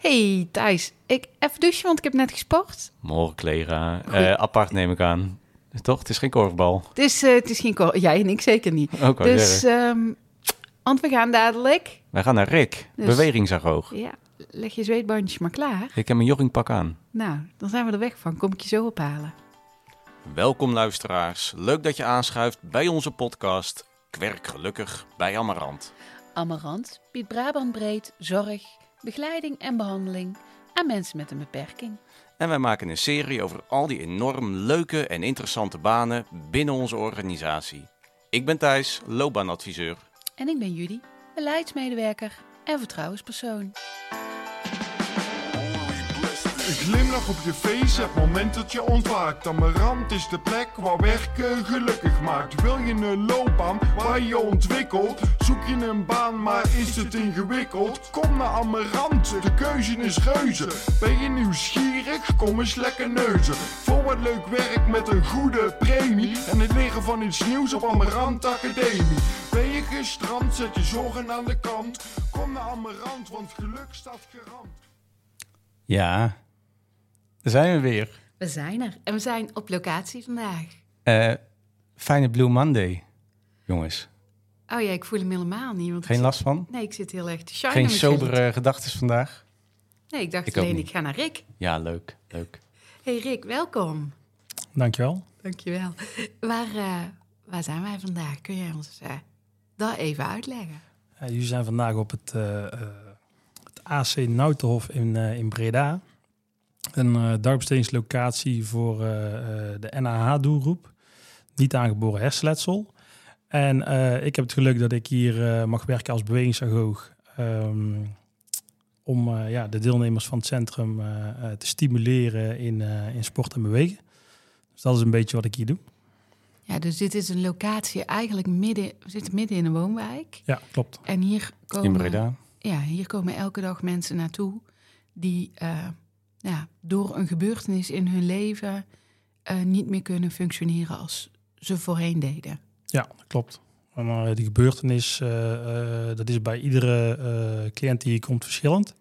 Hey Thijs, ik even douchen, want ik heb net gesport. Morgen, collega. Eh, apart neem ik aan. Toch? Het is geen korfbal. Het is, eh, het is geen kor- Jij en ik zeker niet. Ook al dus, ehm, want we gaan dadelijk... Wij gaan naar Rick. Dus- Bewegingsargoog. Ja, leg je zweetbandjes maar klaar. Ik heb mijn joggingpak aan. Nou, dan zijn we er weg van. Kom ik je zo ophalen. Welkom luisteraars. Leuk dat je aanschuift bij onze podcast Kwerk Gelukkig bij Amarant. Amarant biedt Brabant breed zorg, begeleiding en behandeling aan mensen met een beperking. En wij maken een serie over al die enorm leuke en interessante banen binnen onze organisatie. Ik ben Thijs, loopbaanadviseur. En ik ben Judy, beleidsmedewerker en vertrouwenspersoon. Een glimlach op je face, het moment dat je ontwaakt. Amarant is de plek waar werken gelukkig maakt. Wil je een loopbaan waar je ontwikkelt? Zoek je een baan, maar is het ingewikkeld? Kom naar Amarant, de keuze is reuze. Ben je nieuwsgierig? Kom eens lekker neuzen. Voor wat leuk werk met een goede premie. En het leren van iets nieuws op Amarant Academie. Ben je gestrand, zet je zorgen aan de kant. Kom naar Amarant, want geluk staat garant. Ja, daar zijn we weer. We zijn er en we zijn op locatie vandaag. Eh, fijne Blue Monday, jongens. Oh ja, ik voel hem helemaal niet. Want Geen zit- last van? Nee, ik zit heel erg te. Geen sobere gedachten vandaag? Nee, ik dacht Ik alleen, ik ga naar Rick. Ja, leuk, leuk. Hey Rick, welkom. Dankjewel. Dankjewel. Waar, eh, waar zijn wij vandaag? Kun jij ons eh, dat even uitleggen? Jullie zijn vandaag op het, eh, eh, het AC Nautenhof in, in Breda. Een uh, dagbestedingslocatie voor eh, eh, de NAH-doelgroep. Niet aangeboren hersenletsel. En eh, ik heb het geluk dat ik hier eh, mag werken als bewegingsagoog. ehm, om eh, ja, de deelnemers van het centrum te stimuleren in, eh, in sport en bewegen. Dus dat is een beetje wat ik hier doe. Ja, dus dit is een locatie eigenlijk midden... We zitten midden in een woonwijk. Ja, klopt. En hier komen... In Breda. Ja, hier komen elke dag mensen naartoe die eh, ja, door een gebeurtenis in hun leven eh, niet meer kunnen functioneren als ze voorheen deden. Ja, dat klopt. Maar eh, die gebeurtenis, eh, dat is bij iedere cliënt die komt verschillend.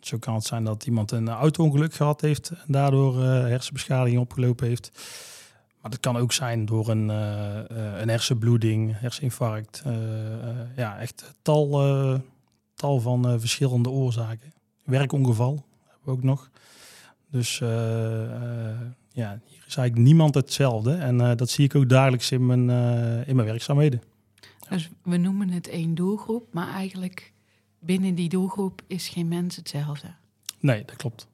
Zo kan het zijn dat iemand een auto-ongeluk gehad heeft en daardoor hersenbeschadiging opgelopen heeft. Maar dat kan ook zijn door een, een hersenbloeding, herseninfarct. ja, echt tal, tal van verschillende oorzaken. Werkongeval ook nog. Dus eh, eh, ja, hier is eigenlijk niemand hetzelfde. En eh, dat zie ik ook dagelijks in mijn, eh, in mijn werkzaamheden. Dus we noemen het één doelgroep, maar eigenlijk binnen die doelgroep is geen mens hetzelfde. Nee, dat klopt.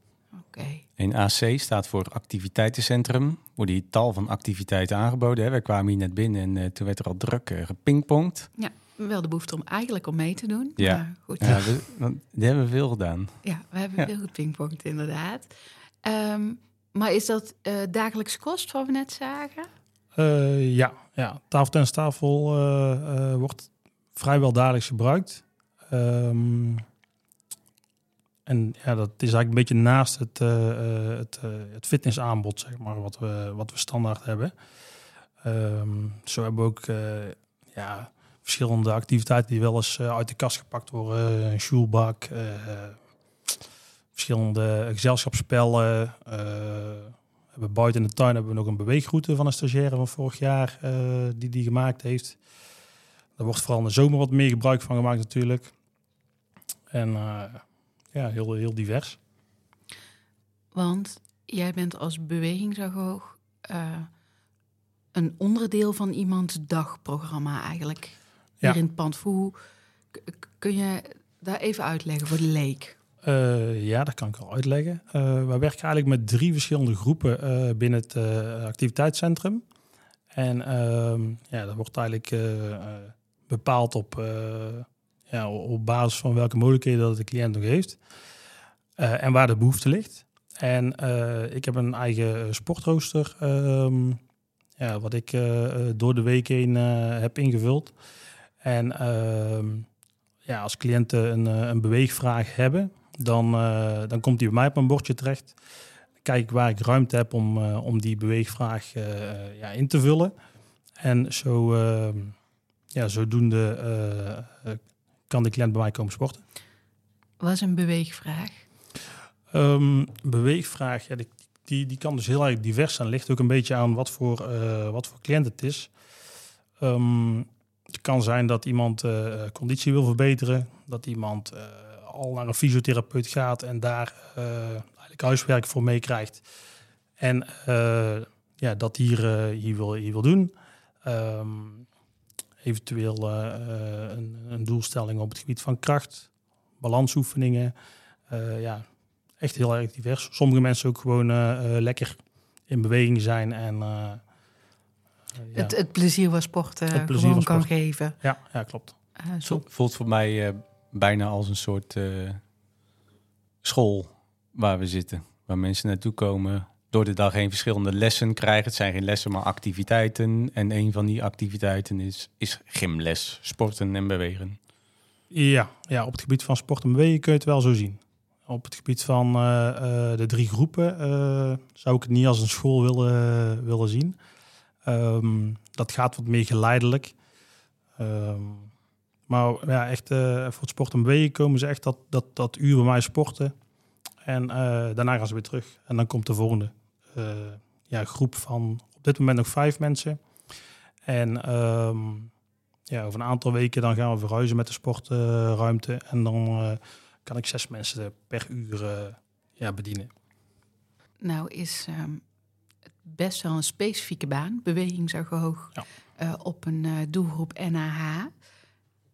Oké. En AC staat voor activiteitencentrum. Worden hier tal van activiteiten aangeboden. Hè? Wij kwamen hier net binnen en eh, toen werd er al druk eh, gepingpongd. Ja, wel de behoefte om eigenlijk om mee te doen. Ja. Maar goed, Ja, we, want die hebben we veel gedaan. Ja, we hebben Ja. veel gepingpongd inderdaad. Ehm, maar is dat eh, dagelijks kost, wat we net zagen? Eh, ja, ja, tafeltennistafel eh, eh, wordt vrijwel dagelijks gebruikt. Ehm, en ja, dat is eigenlijk een beetje naast het, eh, eh, het, eh, het fitnessaanbod, zeg maar, wat we, wat we standaard hebben. Ehm, zo hebben we ook eh, ja, verschillende activiteiten die wel eens eh, uit de kast gepakt worden. Een shoelbak, eh, verschillende gezelschapsspellen. we hebben buiten in de tuin hebben we nog een beweegroute van een stagiaire van vorig jaar die die gemaakt heeft. Daar wordt vooral in de zomer wat meer gebruik van gemaakt natuurlijk. En ja, heel, heel divers. Want jij bent als bewegingsagoog eh, een onderdeel van iemands dagprogramma eigenlijk. Ja. Hier in het pand. Hoe kun je daar even uitleggen voor de leek? Eh, ja, dat kan ik al uitleggen. Eh wij werken eigenlijk met drie verschillende groepen eh, binnen het activiteitscentrum. En ehm, ja, dat wordt eigenlijk bepaald op, ja, op basis van welke mogelijkheden dat de cliënt nog heeft. En waar de behoefte ligt. En ik heb een eigen sportrooster, ehm, ja, wat ik door de week heen heb ingevuld. En ehm, ja, als cliënten een, eh, een beweegvraag hebben, dan, eh, dan komt die bij mij op mijn bordje terecht. Dan kijk ik waar ik ruimte heb om, eh, om die beweegvraag ja, in te vullen. En zo, eh, ja, zodoende kan de cliënt bij mij komen sporten. Was een beweegvraag. Um, beweegvraag, ja, die, die, die, kan dus heel erg divers zijn. Ligt ook een beetje aan wat voor, wat voor cliënt het is. Um, het kan zijn dat iemand uh, conditie wil verbeteren. Dat iemand uh, al naar een fysiotherapeut gaat en daar eigenlijk huiswerk voor meekrijgt. En ja, dat hier, hier, wil, hier wil doen. Um, eventueel een, een doelstelling op het gebied van kracht, balansoefeningen. ja, echt heel erg divers. Sommige mensen ook gewoon lekker in beweging zijn en ja. het, het, plezier van sporten het plezier gewoon kan geven. Ja, ja klopt. Zo. Voelt voor mij bijna als een soort school waar we zitten. Waar mensen naartoe komen, door de dag heen verschillende lessen krijgen. Het zijn geen lessen, maar activiteiten. En een van die activiteiten is, is gymles, sporten en bewegen. Ja, ja, op het gebied van sport en bewegen kun je het wel zo zien op het gebied van uh, uh, de drie groepen uh, zou ik het niet als een school willen, willen zien. Um, dat gaat wat meer geleidelijk. Um, maar ja, echt voor het sport en bewegen komen ze echt dat, dat, dat uur bij mij sporten. En daarna gaan ze weer terug. En dan komt de volgende ja, groep van op dit moment nog vijf mensen. En um, ja, over een aantal weken dan gaan we verhuizen met de sportruimte. en dan kan ik zes mensen per uur ja, bedienen. Nou is best wel een specifieke baan, bewegingsagoog, ja. uh, op een uh, doelgroep NAH.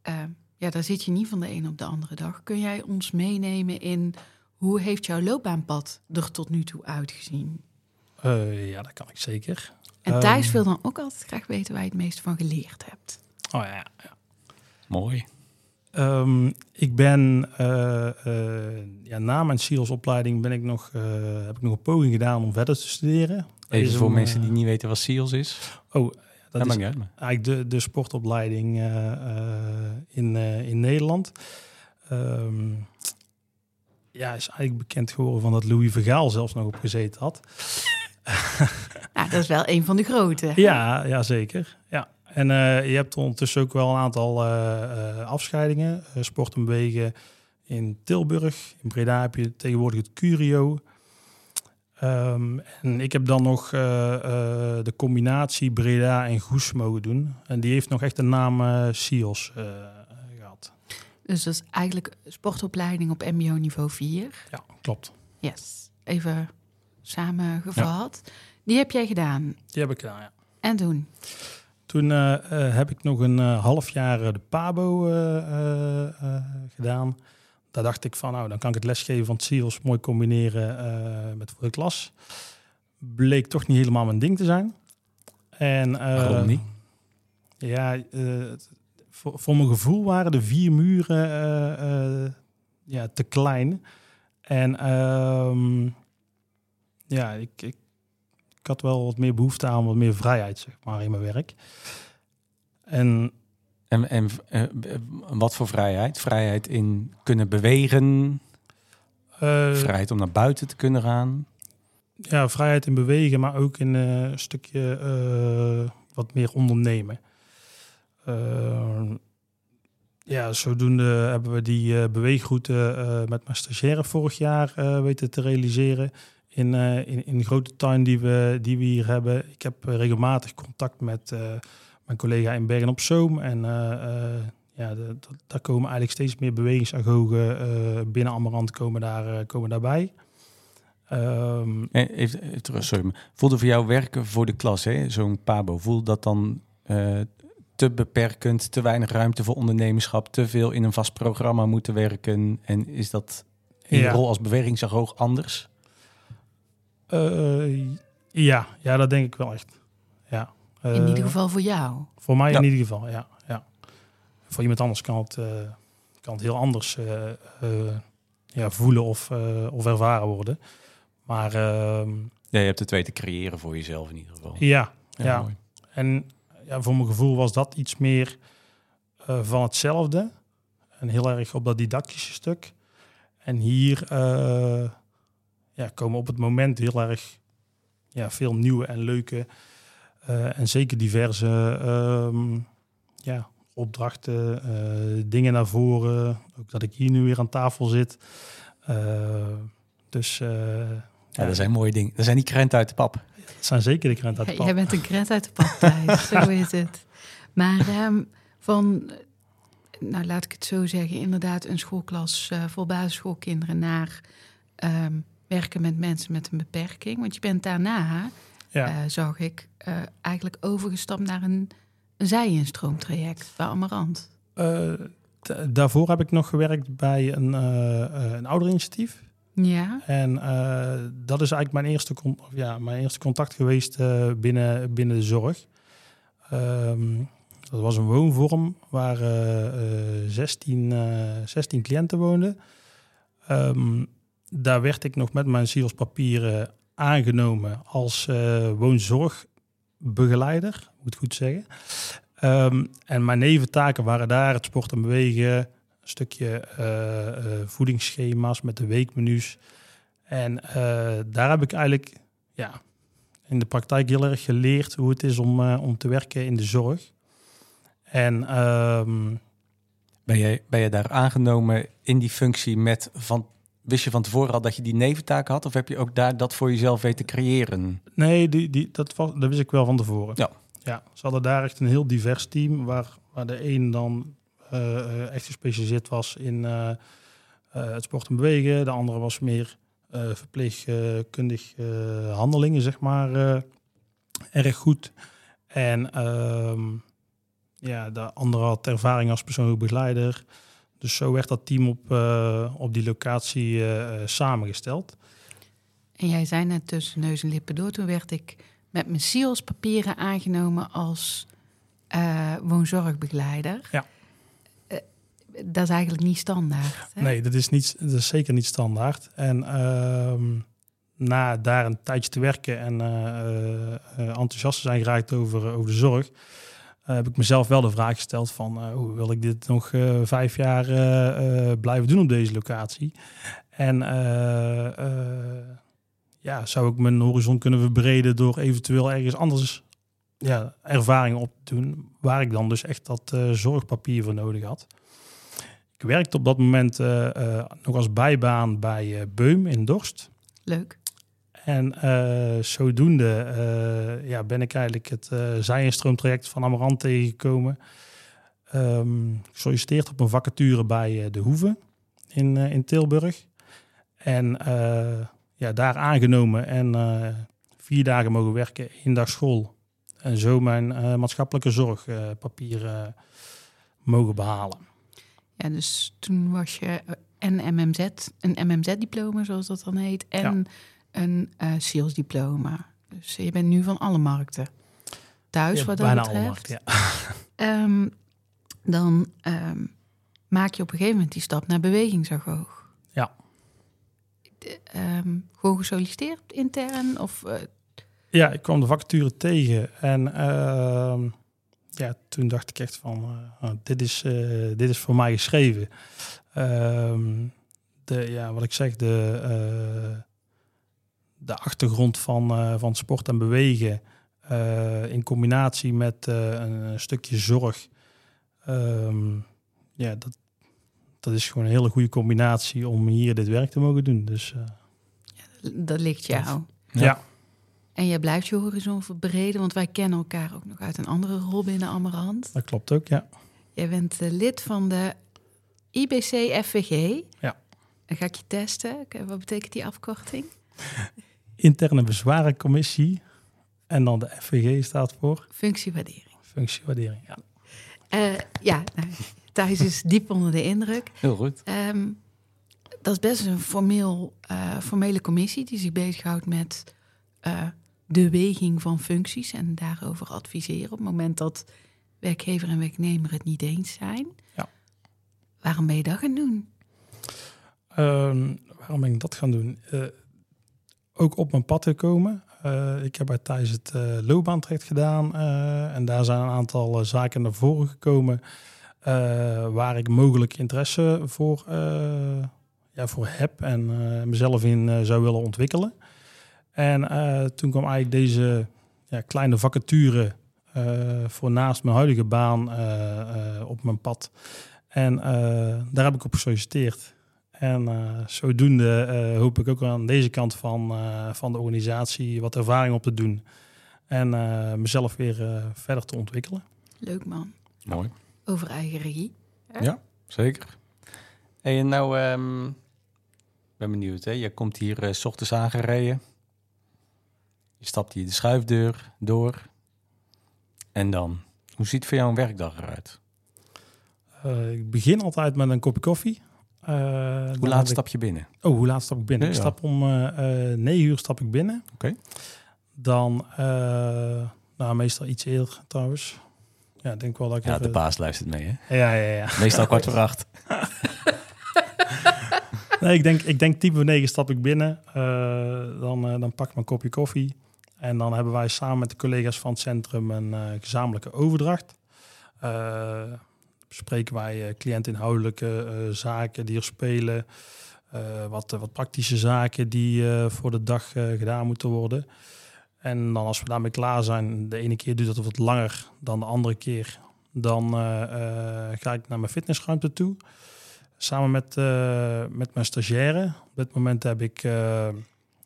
Ehm, ja, daar zit je niet van de een op de andere dag. Kun jij ons meenemen in hoe heeft jouw loopbaanpad er tot nu toe uitgezien? ja, dat kan ik zeker. En Thijs um, wil dan ook altijd graag weten waar je het meest van geleerd hebt. Oh ja, ja. Mooi. Um, ik ben uh, uh, ja, na mijn SEALS-opleiding ben ik nog, uh, heb ik nog een poging gedaan om verder te studeren. Even voor mensen die niet weten wat SEALS is. Oh, dat is eigenlijk de, de sportopleiding in, in Nederland. Um, ja, is eigenlijk bekend geworden van dat Louis Vergaal zelfs nog op gezeten had. nou, dat is wel een van de grote. Ja, ja, zeker. Ja. En uh, je hebt ondertussen ook wel een aantal uh, uh, afscheidingen. sport en bewegen in Tilburg. In Breda heb je tegenwoordig het Curio. Um, en ik heb dan nog de combinatie Breda en Goes mogen doen. En die heeft nog echt de naam SIOS gehad. Dus dat is eigenlijk sportopleiding op mbo niveau 4? Ja, klopt. Yes. Even samengevat. Ja. Die heb jij gedaan? Die heb ik gedaan, ja. En toen? Toen uh, uh, heb ik nog een uh, half jaar de PABO gedaan. Daar dacht ik van, nou, dan kan ik het lesgeven van het mooi combineren met voor de klas. Bleek toch niet helemaal mijn ding te zijn. En, Waarom niet? Ja, voor, voor, mijn gevoel waren de vier muren ja, te klein. En um, ja, ik, ik ik had wel wat meer behoefte aan wat meer vrijheid, zeg maar, in mijn werk. En, en, en uh, wat voor vrijheid? Vrijheid in kunnen bewegen? Uh, vrijheid om naar buiten te kunnen gaan? Ja, vrijheid in bewegen, maar ook in uh, een stukje wat meer ondernemen. ja, zodoende hebben we die beweegroute met mijn stagiaire vorig jaar weten te realiseren in, uh, in, grote tuin die we, die we hier hebben. Ik heb uh, regelmatig contact met uh, mijn collega in Bergen op Zoom. En ja, de, de, daar komen eigenlijk steeds meer bewegingsagogen binnen Amarant komen, daar, komen daarbij. Um, even, even, sorry, voelde voor jou werken voor de klas, zo'n Pabo, voelde dat dan te beperkend, te weinig ruimte voor ondernemerschap, te veel in een vast programma moeten werken? En is dat in ja. je rol als bewegingsagoog anders? Uh, ja, ja, dat denk ik wel echt. Ja. Uh, in ieder geval voor jou? Voor mij in ieder geval, ja. ja. Voor iemand anders kan het, uh, kan het heel anders ja, voelen of, of ervaren worden. Maar... Ehm, ja, je hebt het twee te creëren voor jezelf in ieder geval. Ja, ja. ja. En ja, voor mijn gevoel was dat iets meer van hetzelfde. En heel erg op dat didactische stuk. En hier ja, komen op het moment heel erg ja, veel nieuwe en leuke uh, en zeker diverse um, ja, opdrachten, dingen naar voren. Ook dat ik hier nu weer aan tafel zit. dus... ja, dat zijn mooie dingen. Dat zijn die krenten uit de pap. Dat zijn zeker de krenten uit de pap. jij bent een krent uit de pap, Thijs. zo is het. Maar um, van nou laat ik het zo zeggen, inderdaad een schoolklas uh, voor basisschoolkinderen naar ehm, werken met mensen met een beperking. Want je bent daarna, ja. uh, zag ik, uh, eigenlijk overgestapt naar een, een zij-instroomtraject bij Amarant. daarvoor heb ik nog gewerkt bij een, een ouderinitiatief. Ja. En dat is eigenlijk mijn eerste, ja, mijn eerste contact geweest binnen, binnen de zorg. Um, dat was een woonvorm waar uh, 16, uh, 16 cliënten woonden. Um, daar werd ik nog met mijn zielspapieren aangenomen als uh, woonzorgbegeleider, moet ik goed zeggen. Um, en mijn neventaken waren daar het sport en bewegen, een stukje uh, voedingsschema's met de weekmenu's. En daar heb ik eigenlijk ja, in de praktijk heel erg geleerd hoe het is om, om te werken in de zorg. En ehm, ben, je, ben je daar aangenomen in die functie met van Wist je van tevoren al dat je die neventaak had? Of heb je ook daar dat voor jezelf weten creëren? Nee, die, die, dat, was, dat wist ik wel van tevoren. Ja. ja. Ze hadden daar echt een heel divers team. Waar, waar de een dan uh, echt gespecialiseerd was in uh, uh, het sport en bewegen. De andere was meer verpleegkundig handelingen, zeg maar, erg goed. En ehm, ja, de andere had ervaring als persoonlijk begeleider. Dus zo werd dat team op, uh, op die locatie uh, samengesteld. En jij zei net tussen neus en lippen door. Toen werd ik met mijn SIOS papieren aangenomen als uh, woonzorgbegeleider. Ja. dat is eigenlijk niet standaard. Hè? Nee, dat is, niet, dat is zeker niet standaard. En ehm, na daar een tijdje te werken en enthousiast te zijn geraakt over, over de zorg uh, heb ik mezelf wel de vraag gesteld van uh, hoe wil ik dit nog uh, vijf jaar blijven doen op deze locatie? En ja, zou ik mijn horizon kunnen verbreden door eventueel ergens anders ja, ervaringen op te doen, waar ik dan dus echt dat zorgpapier voor nodig had. Ik werkte op dat moment nog als bijbaan bij Beum in Dorst. Leuk. En uh, zodoende uh, ja, ben ik eigenlijk het uh, zijinstroomtraject van Amarant tegengekomen. Um, gesolliciteerd op een vacature bij de Hoeve in, in Tilburg. En ja, daar aangenomen en vier dagen mogen werken, één dag school. En zo mijn maatschappelijke zorgpapier mogen behalen. Ja, dus toen was je een MMZ, een MMZ-diploma zoals dat dan heet. En ja een uh, salesdiploma. Dus je bent nu van alle markten thuis ja, wat dat betreft. Alle markten, ja. um, dan um, maak je op een gegeven moment die stap naar bewegingsagoog. Ja. Um, gewoon gesolliciteerd intern? Of, uh... Ja, ik kwam de vacature tegen en ja, toen dacht ik echt van, uh, dit, is, dit is voor mij geschreven. de, ja, wat ik zeg, de de achtergrond van, uh, van sport en bewegen uh, in combinatie met uh, een stukje zorg. Um, ja, dat, dat is gewoon een hele goede combinatie om hier dit werk te mogen doen. Dus, dat ligt jou. Ja. ja. En jij blijft je horizon verbreden, want wij kennen elkaar ook nog uit een andere rol binnen Amarant. Dat klopt ook, ja. Jij bent lid van de IBC-FVG. Ja. Dan ga ik je testen. Wat betekent die afkorting? interne bezwarencommissie. En dan de FVG staat voor? Functiewaardering. Functiewaardering, ja. Uh, ja, nou, Thijs is diep onder de indruk. Heel goed. Um, dat is best een formeel, uh, formele commissie die zich bezighoudt met uh, de weging van functies en daarover adviseren op het moment dat werkgever en werknemer het niet eens zijn. Ja. Waarom ben je dat gaan doen? Um, waarom ben ik dat gaan doen? Ook op mijn pad gekomen. Uh, ik heb bij Thijs het uh, gedaan. Uh, en daar zijn een aantal zaken naar voren gekomen. waar ik mogelijk interesse voor, ja, voor heb en mezelf in zou willen ontwikkelen. En toen kwam eigenlijk deze ja, kleine vacature voor naast mijn huidige baan op mijn pad. En daar heb ik op gesolliciteerd. En zodoende hoop ik ook aan deze kant van, van de organisatie wat ervaring op te doen. En mezelf weer verder te ontwikkelen. Leuk man. Mooi. Over eigen regie. Ja, zeker. En nou, um, ben benieuwd. Hè? Je komt hier uh, s ochtends aangereden. Je stapt hier de schuifdeur door. En dan, hoe ziet voor jou een werkdag eruit? Uh, ik begin altijd met een kopje koffie. Uh, hoe laat stap je binnen? Oh, hoe laat stap ik binnen? Ik stap om negen uur stap ik binnen. Oké. Dan, nou meestal iets eerder trouwens. Ja, denk wel dat ik Ja, de baas luistert mee, hè? Ja, ja, ja. Meestal kwart voor acht. nee, ik denk, ik denk voor negen stap ik binnen. Uh, dan, uh, dan pak ik mijn kopje koffie. En dan hebben wij samen met de collega's van het centrum een uh, gezamenlijke overdracht. Bespreken wij cliëntinhoudelijke zaken die er spelen. wat, wat praktische zaken die voor de dag gedaan moeten worden. En dan als we daarmee klaar zijn, de ene keer duurt dat wat langer dan de andere keer. Dan ga ik naar mijn fitnessruimte toe. Samen met, met mijn stagiaire. Op dit moment heb ik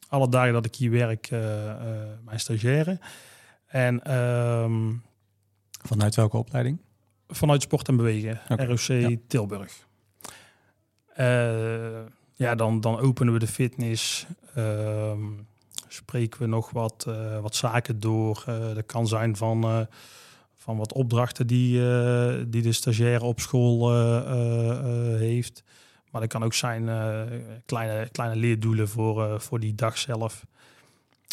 alle dagen dat ik hier werk, mijn stagiaire. En, um, vanuit welke opleiding? Vanuit Sport en Bewegen, okay. ROC ja. Tilburg. ja, dan, dan openen we de fitness. Um, spreken we nog wat, wat zaken door. dat kan zijn van van wat opdrachten die, die de stagiaire op school heeft. Maar dat kan ook zijn kleine, kleine leerdoelen voor, voor die dag zelf.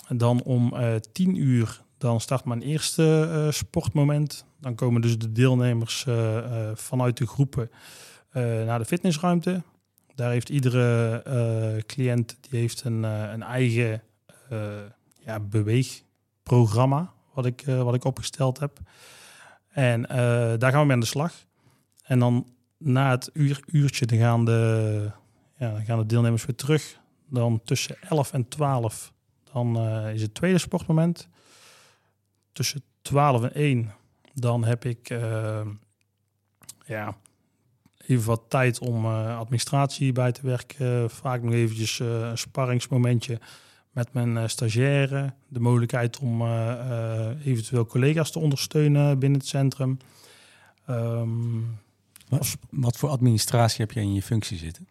En dan om tien uur dan start mijn eerste sportmoment. Dan komen dus de deelnemers vanuit de groepen naar de fitnessruimte. Daar heeft iedere cliënt die heeft een, een eigen ja, beweegprogramma wat ik, wat ik opgesteld heb. En daar gaan we mee aan de slag. En dan na het uur, uurtje dan gaan, de, ja, gaan de deelnemers weer terug. Dan tussen 11 en 12 dan is het tweede sportmoment. Tussen 12 en 1 dan heb ik uh, ja, even wat tijd om administratie bij te werken. vaak nog eventjes een sparringsmomentje met mijn stagiaire. De mogelijkheid om eventueel collega's te ondersteunen binnen het centrum. Um, wat, wat, voor administratie heb je in je functie zitten?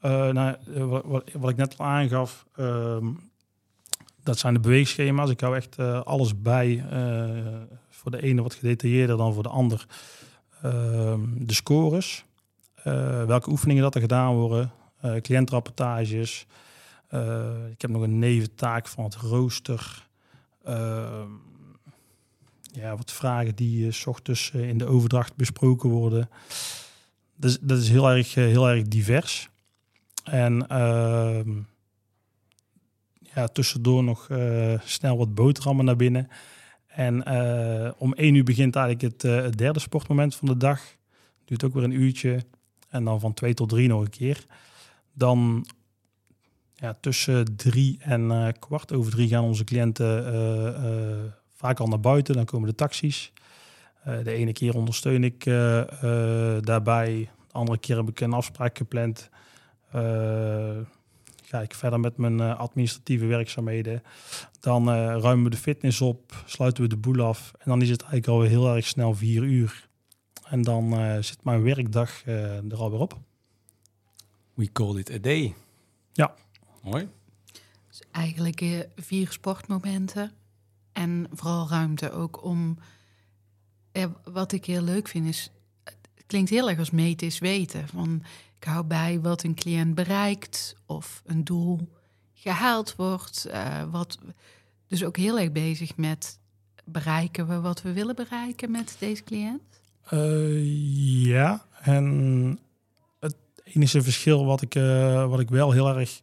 nou, wat, wat, wat, ik net al aangaf, um, dat zijn de beweegschema's. Ik hou echt alles bij. voor de ene wat gedetailleerder dan voor de ander. Um, de scores. welke oefeningen dat er gedaan worden. cliëntrapportages. Ik heb nog een neventaak van het rooster. Uh, ja, wat vragen die s ochtends in de overdracht besproken worden. Dus dat is heel erg, heel erg divers. En ehm, ja, tussendoor nog snel wat boterhammen naar binnen. En om één uur begint eigenlijk het, het, derde sportmoment van de dag. Duurt ook weer een uurtje. En dan van twee tot drie nog een keer. Dan ja, tussen drie en kwart over drie gaan onze cliënten vaak al naar buiten. Dan komen de taxis. de ene keer ondersteun ik daarbij. De andere keer heb ik een afspraak gepland. Ga ik verder met mijn administratieve werkzaamheden. Dan ruimen we de fitness op, sluiten we de boel af. En dan is het eigenlijk alweer heel erg snel vier uur. En dan zit mijn werkdag er alweer op. We call it a day. Ja. Mooi. Dus eigenlijk vier sportmomenten en vooral ruimte ook om. wat ik heel leuk vind is, het klinkt heel erg als meten is weten. Van ik hou bij wat een cliënt bereikt of een doel gehaald wordt. Uh, wat, dus ook heel erg bezig met bereiken we wat we willen bereiken met deze cliënt? Uh, ja, en het enige verschil wat ik, uh, wat ik wel heel erg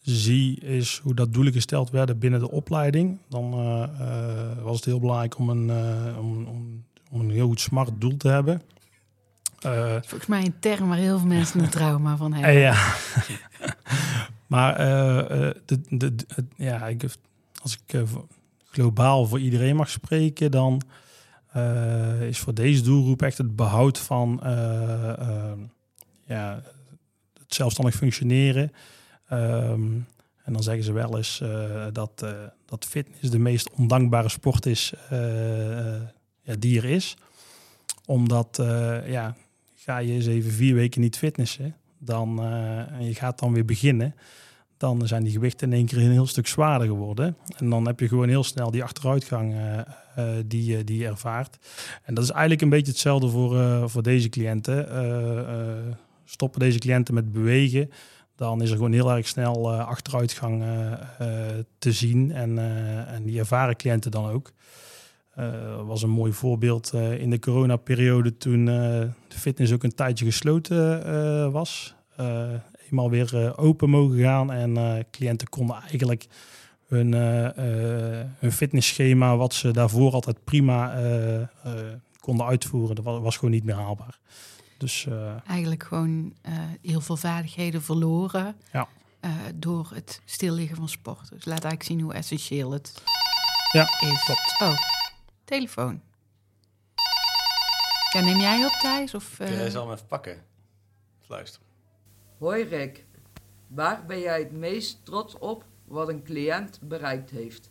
zie, is hoe dat doelen gesteld werden binnen de opleiding. Dan was het heel belangrijk om een, om, om, om, een heel goed smart doel te hebben. Volgens mij een term waar heel veel mensen een trauma van hebben. ja. maar de, de, de, ja, ik, als ik globaal voor iedereen mag spreken, dan is voor deze doelgroep echt het behoud van ja, het zelfstandig functioneren. Ehm, en dan zeggen ze wel eens dat, dat fitness de meest ondankbare sport is ja, die er is. Omdat, ja, ga je eens even vier weken niet fitnessen, dan, en je gaat dan weer beginnen, dan zijn die gewichten in één keer een heel stuk zwaarder geworden. En dan heb je gewoon heel snel die achteruitgang uh, die, die je ervaart. En dat is eigenlijk een beetje hetzelfde voor, voor deze cliënten. stoppen deze cliënten met bewegen, dan is er gewoon heel erg snel achteruitgang te zien. En, en die ervaren cliënten dan ook. Uh, was een mooi voorbeeld uh, in de coronaperiode toen uh, de fitness ook een tijdje gesloten was eenmaal weer eh, open mogen gaan. En eh, cliënten konden eigenlijk hun, hun fitnessschema, wat ze daarvoor altijd prima konden uitvoeren, dat was, was, gewoon niet meer haalbaar. Dus, eigenlijk gewoon heel veel vaardigheden verloren ja. door het stilliggen van sport. Dus laat eigenlijk zien hoe essentieel het ja, is. Klopt. Oh, telefoon. Ja, neem jij op Thijs? Of, Jij zal hem even pakken. Luister. Hoi Rick, waar ben jij het meest trots op wat een cliënt bereikt heeft?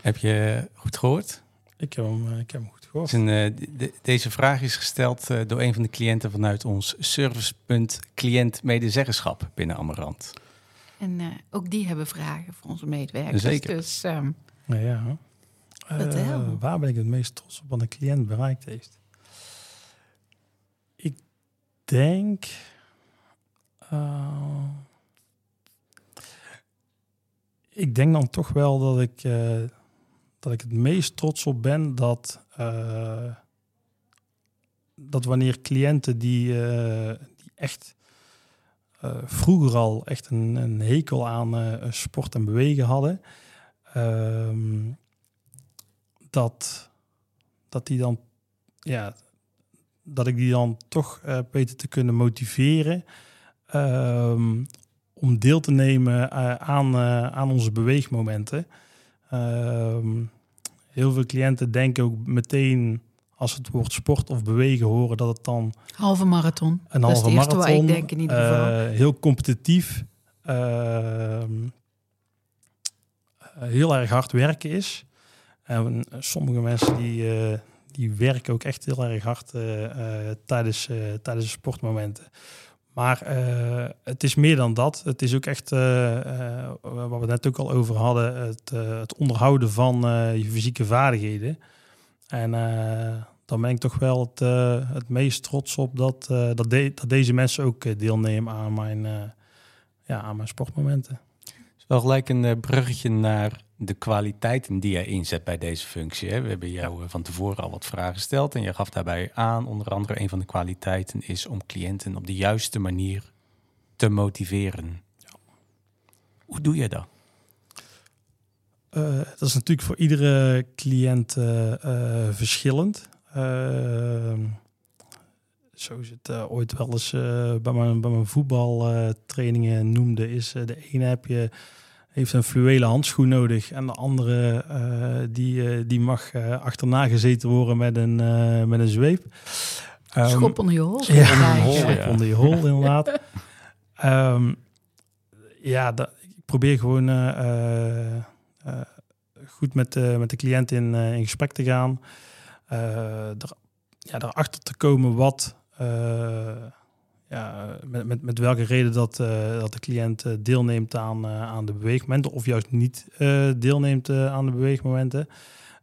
Heb je goed gehoord? Ik heb hem, eh, ik heb hem goed gehoord. Een, uh, deze vraag is gesteld uh, door een van de cliënten vanuit ons servicepunt cliënt medezeggenschap binnen Amarant. En ook die hebben vragen voor onze medewerkers. Zeker. Dus, um, ja. Waar ben ik het meest trots op wat een cliënt bereikt heeft? Ik denk uh, ik denk dan toch wel dat ik, uh, dat ik het meest trots op ben dat, dat wanneer cliënten die, die echt vroeger al echt een, een hekel aan sport en bewegen hadden, ehm, dat, dat die dan ja, dat ik die dan toch uh, beter te kunnen motiveren um, om deel te nemen uh, aan, uh, aan onze beweegmomenten. Um, heel veel cliënten denken ook meteen als het woord sport of bewegen horen dat het dan halve marathon. Een dat halve is marathon. Wat ik denk in ieder geval. Heel competitief, heel erg hard werken is. En sommige mensen die, die werken ook echt heel erg hard tijdens, tijdens de sportmomenten. Maar het is meer dan dat. Het is ook echt, uh, waar we net ook al over hadden, het, het onderhouden van je fysieke vaardigheden. En dan ben ik toch wel het, het meest trots op dat, dat, dat, deze mensen ook deelnemen aan mijn, ja, aan mijn sportmomenten. Het is wel gelijk een bruggetje naar de kwaliteiten die jij inzet bij deze functie. Hè? We hebben jou van tevoren al wat vragen gesteld en je gaf daarbij aan, onder andere een van de kwaliteiten is om cliënten op de juiste manier te motiveren. Ja. Hoe doe je dat? Uh, dat is natuurlijk voor iedere cliënt uh, uh, verschillend. zo is het ooit wel eens bij, mijn, bij mijn voetbaltrainingen noemde, is de ene heb je heeft een fluwelen handschoen nodig. En de andere uh, die, uh, die mag uh, achterna gezeten worden met een, met een zweep. Um, schop onder je hol. Ja, schop ja. onder je hol inderdaad. um, ja, dat, ik probeer gewoon goed met, met de cliënt in, in gesprek te gaan. er, ja, erachter te komen wat met, met, met welke reden dat, uh, dat de cliënt uh, deelneemt aan, uh, aan de beweegmomenten of juist niet deelneemt aan de beweegmomenten.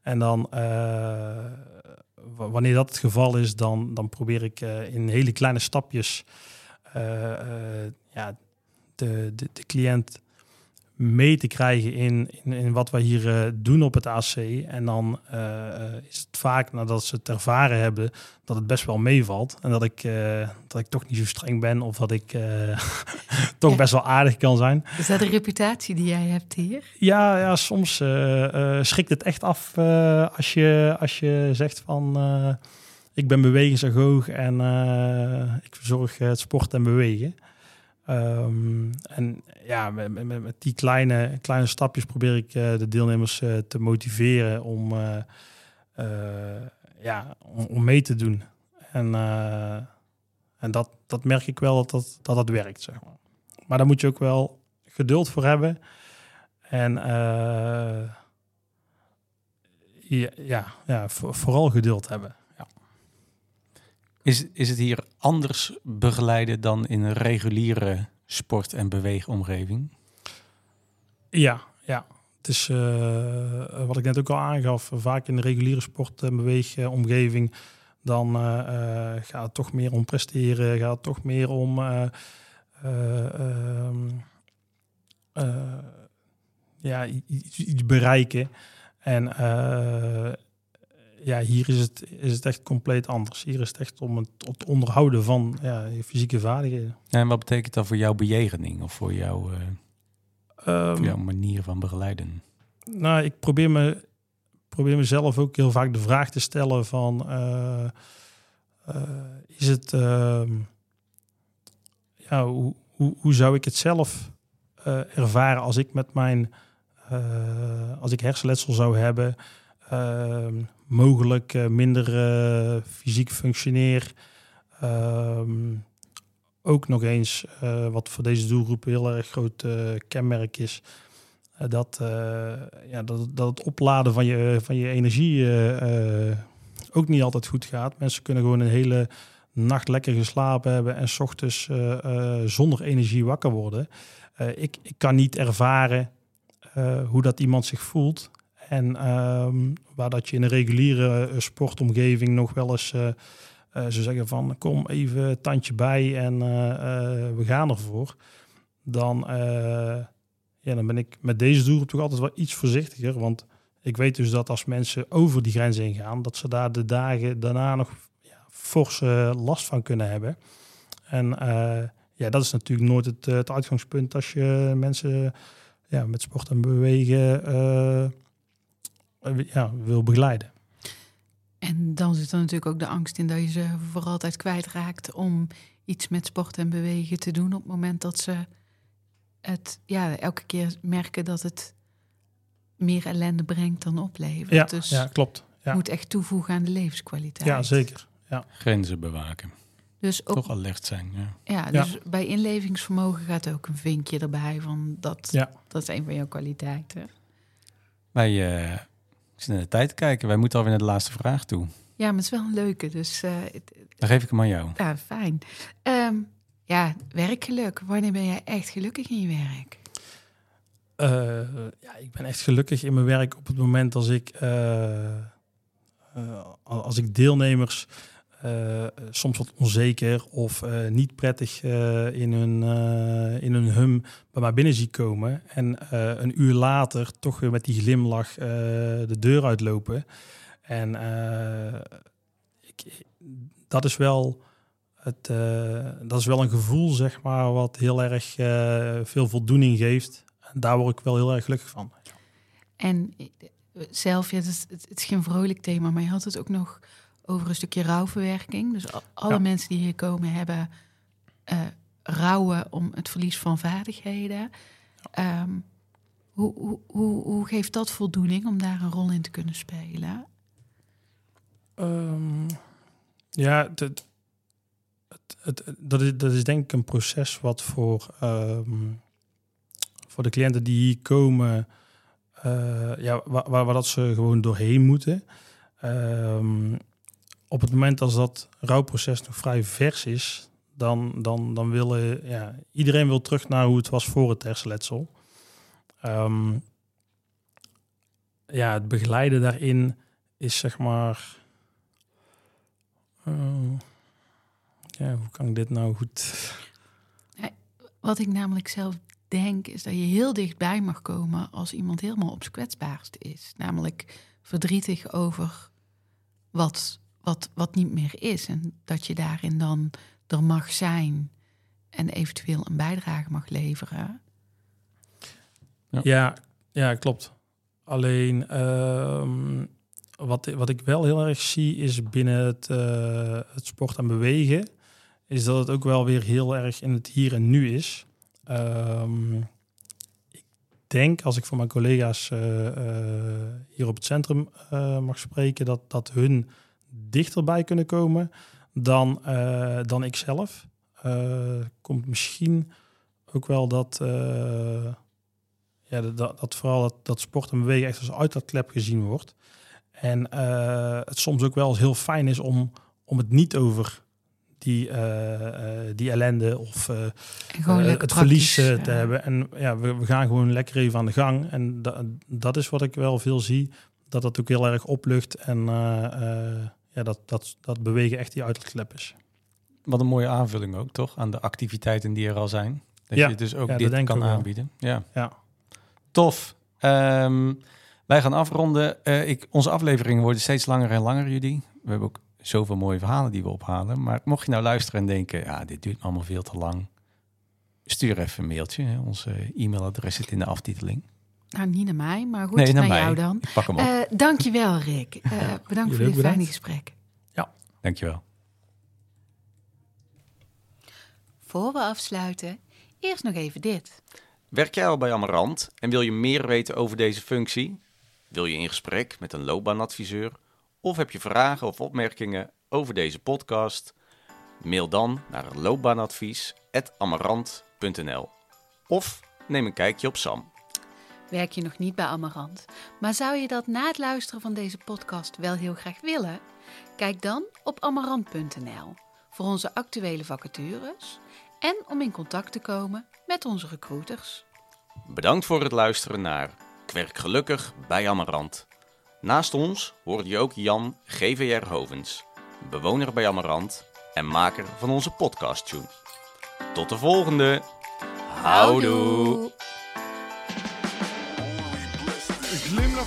En dan, wanneer dat het geval is, dan, dan probeer ik in hele kleine stapjes ja, de, de, de cliënt mee te krijgen in, in, in wat wij hier uh, doen op het AC. En dan uh, is het vaak nadat ze het ervaren hebben dat het best wel meevalt. En dat ik, uh, dat ik toch niet zo streng ben of dat ik toch ja. best wel aardig kan zijn. Is dat de reputatie die jij hebt hier? Ja, ja soms schrikt het echt af als, je, als je zegt van ik ben bewegingsagoog en ik verzorg het sport en bewegen. Um, en ja, met, die kleine, kleine stapjes probeer ik uh, de deelnemers uh, te motiveren om, uh, ja, om, mee te doen. En, en dat, dat merk ik wel dat dat, dat, dat werkt, zeg maar. Maar daar moet je ook wel geduld voor hebben. En ja, ja vooral geduld hebben. Is, is het hier anders begeleiden dan in een reguliere sport- en beweegomgeving? Ja, ja. Het is uh, wat ik net ook al aangaf, vaak in de reguliere sport- en beweegomgeving, dan uh, gaat het toch meer om presteren, gaat het toch meer om uh, ja, iets bereiken. En ja, hier is het, is het echt compleet anders. Hier is het echt om het, het onderhouden van ja, je fysieke vaardigheden. En wat betekent dat voor jouw bejegening of voor, jou, uh, voor jouw manier van begeleiden? Nou, ik probeer, me, probeer mezelf ook heel vaak de vraag te stellen van... Uh, is het... Ehm, ja, hoe, hoe, hoe zou ik het zelf ervaren als ik met mijn eh, als ik hersenletsel zou hebben, ehm, mogelijk eh, minder eh, fysiek functioneer. Ehm, ook nog eens, wat voor deze doelgroep een heel erg groot kenmerk is, dat, ja, dat, dat het opladen van je, van je energie ook niet altijd goed gaat. Mensen kunnen gewoon een hele nacht lekker geslapen hebben en s ochtends zonder energie wakker worden. ik, ik kan niet ervaren eh, hoe dat iemand zich voelt. En um, waar dat je in een reguliere eh, sportomgeving nog wel eens uh, ze zeggen van kom even tandje bij en we gaan ervoor. Dan, ja, dan ben ik met deze doelgroep toch altijd wel iets voorzichtiger. Want ik weet dus dat als mensen over die grens heen gaan, dat ze daar de dagen daarna nog ja, forse last van kunnen hebben. En ja, dat is natuurlijk nooit het, het uitgangspunt als je mensen ja, met sport en bewegen ja, wil begeleiden. En dan zit er natuurlijk ook de angst in dat je ze voor altijd kwijtraakt om iets met sport en bewegen te doen op het moment dat ze het ja, elke keer merken dat het meer ellende brengt dan oplevert. Ja, dus ja klopt. Ja. moet echt toevoegen aan de levenskwaliteit. Ja, zeker. Ja. Grenzen bewaken. Dus ook, Toch alert zijn. Ja, ja dus bij inlevingsvermogen gaat ook een vinkje erbij van dat, ja. dat is een van jouw kwaliteiten. Wij uh, zitten de tijd te kijken. Wij moeten alweer naar de laatste vraag toe. Ja, maar het is wel een leuke. Dus, uh, Dan geef ik hem aan jou. Ja, fijn. Um, ja, werkgeluk. Wanneer ben jij echt gelukkig in je werk? Uh, ja, ik ben echt gelukkig in mijn werk op het moment als ik, als ik deelnemers uh, soms wat onzeker of uh, niet prettig uh, in, hun, in hun hum bij mij binnen zie komen. En een uur later toch weer met die glimlach de deur uitlopen. En ik, dat, is wel het, dat is wel een gevoel, zeg maar, wat heel erg veel voldoening geeft. En daar word ik wel heel erg gelukkig van. En zelf, is, het is geen vrolijk thema, maar je had het ook nog over een stukje rouwverwerking. Dus alle mensen die hier komen hebben uh, rouwen om het verlies van vaardigheden. Ehm, hoe, hoe, hoe, hoe, geeft dat voldoening om daar een rol in te kunnen spelen? Um, ja, het, het, dat, is, dat is denk ik een proces wat voor, um, voor de cliënten die hier komen, uh, ja, waar, waar, waar, dat ze gewoon doorheen moeten. Um, op het moment als dat rouwproces nog vrij vers is, dan, dan, dan willen ja, iedereen wil terug naar hoe het was voor het hersenletsel. Um, ja, het begeleiden daarin is zeg maar. Uh, ja, hoe kan ik dit nou goed. Wat ik namelijk zelf denk, is dat je heel dichtbij mag komen als iemand helemaal op zijn kwetsbaarst is. Namelijk verdrietig over wat wat, wat niet meer is. En dat je daarin dan er mag zijn en eventueel een bijdrage mag leveren. Ja, ja, ja klopt. Alleen uh, wat, wat ik wel heel erg zie is binnen het, uh, het sport en bewegen, is dat het ook wel weer heel erg in het hier en nu is. Um, ik denk, als ik voor mijn collega's eh, eh, hier op het centrum eh, mag spreken, dat, dat hun dichterbij kunnen komen dan, eh, dan ik zelf. Eh, komt misschien ook wel dat, eh, ja, dat, dat, dat vooral dat, dat sport en bewegen echt als uitlaatklep gezien wordt. En het soms ook wel eens heel fijn is om, om het niet over die, die ellende of het verlies te hebben. En ja, we, we gaan gewoon lekker even aan de gang. En da- dat is wat ik wel veel zie. Dat dat ook heel erg oplucht. En ja, dat, dat, dat bewegen echt die uitlaatklep is. Wat een mooie aanvulling ook, toch? Aan de activiteiten die er al zijn. Dat Ja, je dus ook ja, dit kan aanbieden. Ja. Ja. Tof. Ehm, wij gaan afronden. Eh, ik, onze afleveringen worden steeds langer en langer, jullie. We hebben ook zoveel mooie verhalen die we ophalen. Maar mocht je nou luisteren en denken, ja, dit duurt allemaal veel te lang. Stuur even een mailtje. Hè. Onze e-mailadres zit in de aftiteling. Nou, niet naar mij, maar goed, nee, naar, jou dan. Ik pak hem op. Eh dankjewel, Rick. Eh, bedankt voor jullie dit fijne gesprek. Dankjewel. Voor we afsluiten, eerst nog even dit. Werk jij al bij Amarant en wil je meer weten over deze functie? Wil je in gesprek met een loopbaanadviseur? Of heb je vragen of opmerkingen over deze podcast? Mail dan naar loopbaanadvies.amarant.nl Of neem een kijkje op Sam. Werk je nog niet bij Amarant, maar zou je dat na het luisteren van deze podcast wel heel graag willen? Kijk dan op amarant.nl voor onze actuele vacatures en om in contact te komen met onze recruiters. Bedankt voor het luisteren naar Kwerk Gelukkig bij Amarant. Naast ons hoorde je ook Jan GVR Hovens, bewoner bij Amarant en maker van onze podcast tune. Tot de volgende. Houdoe.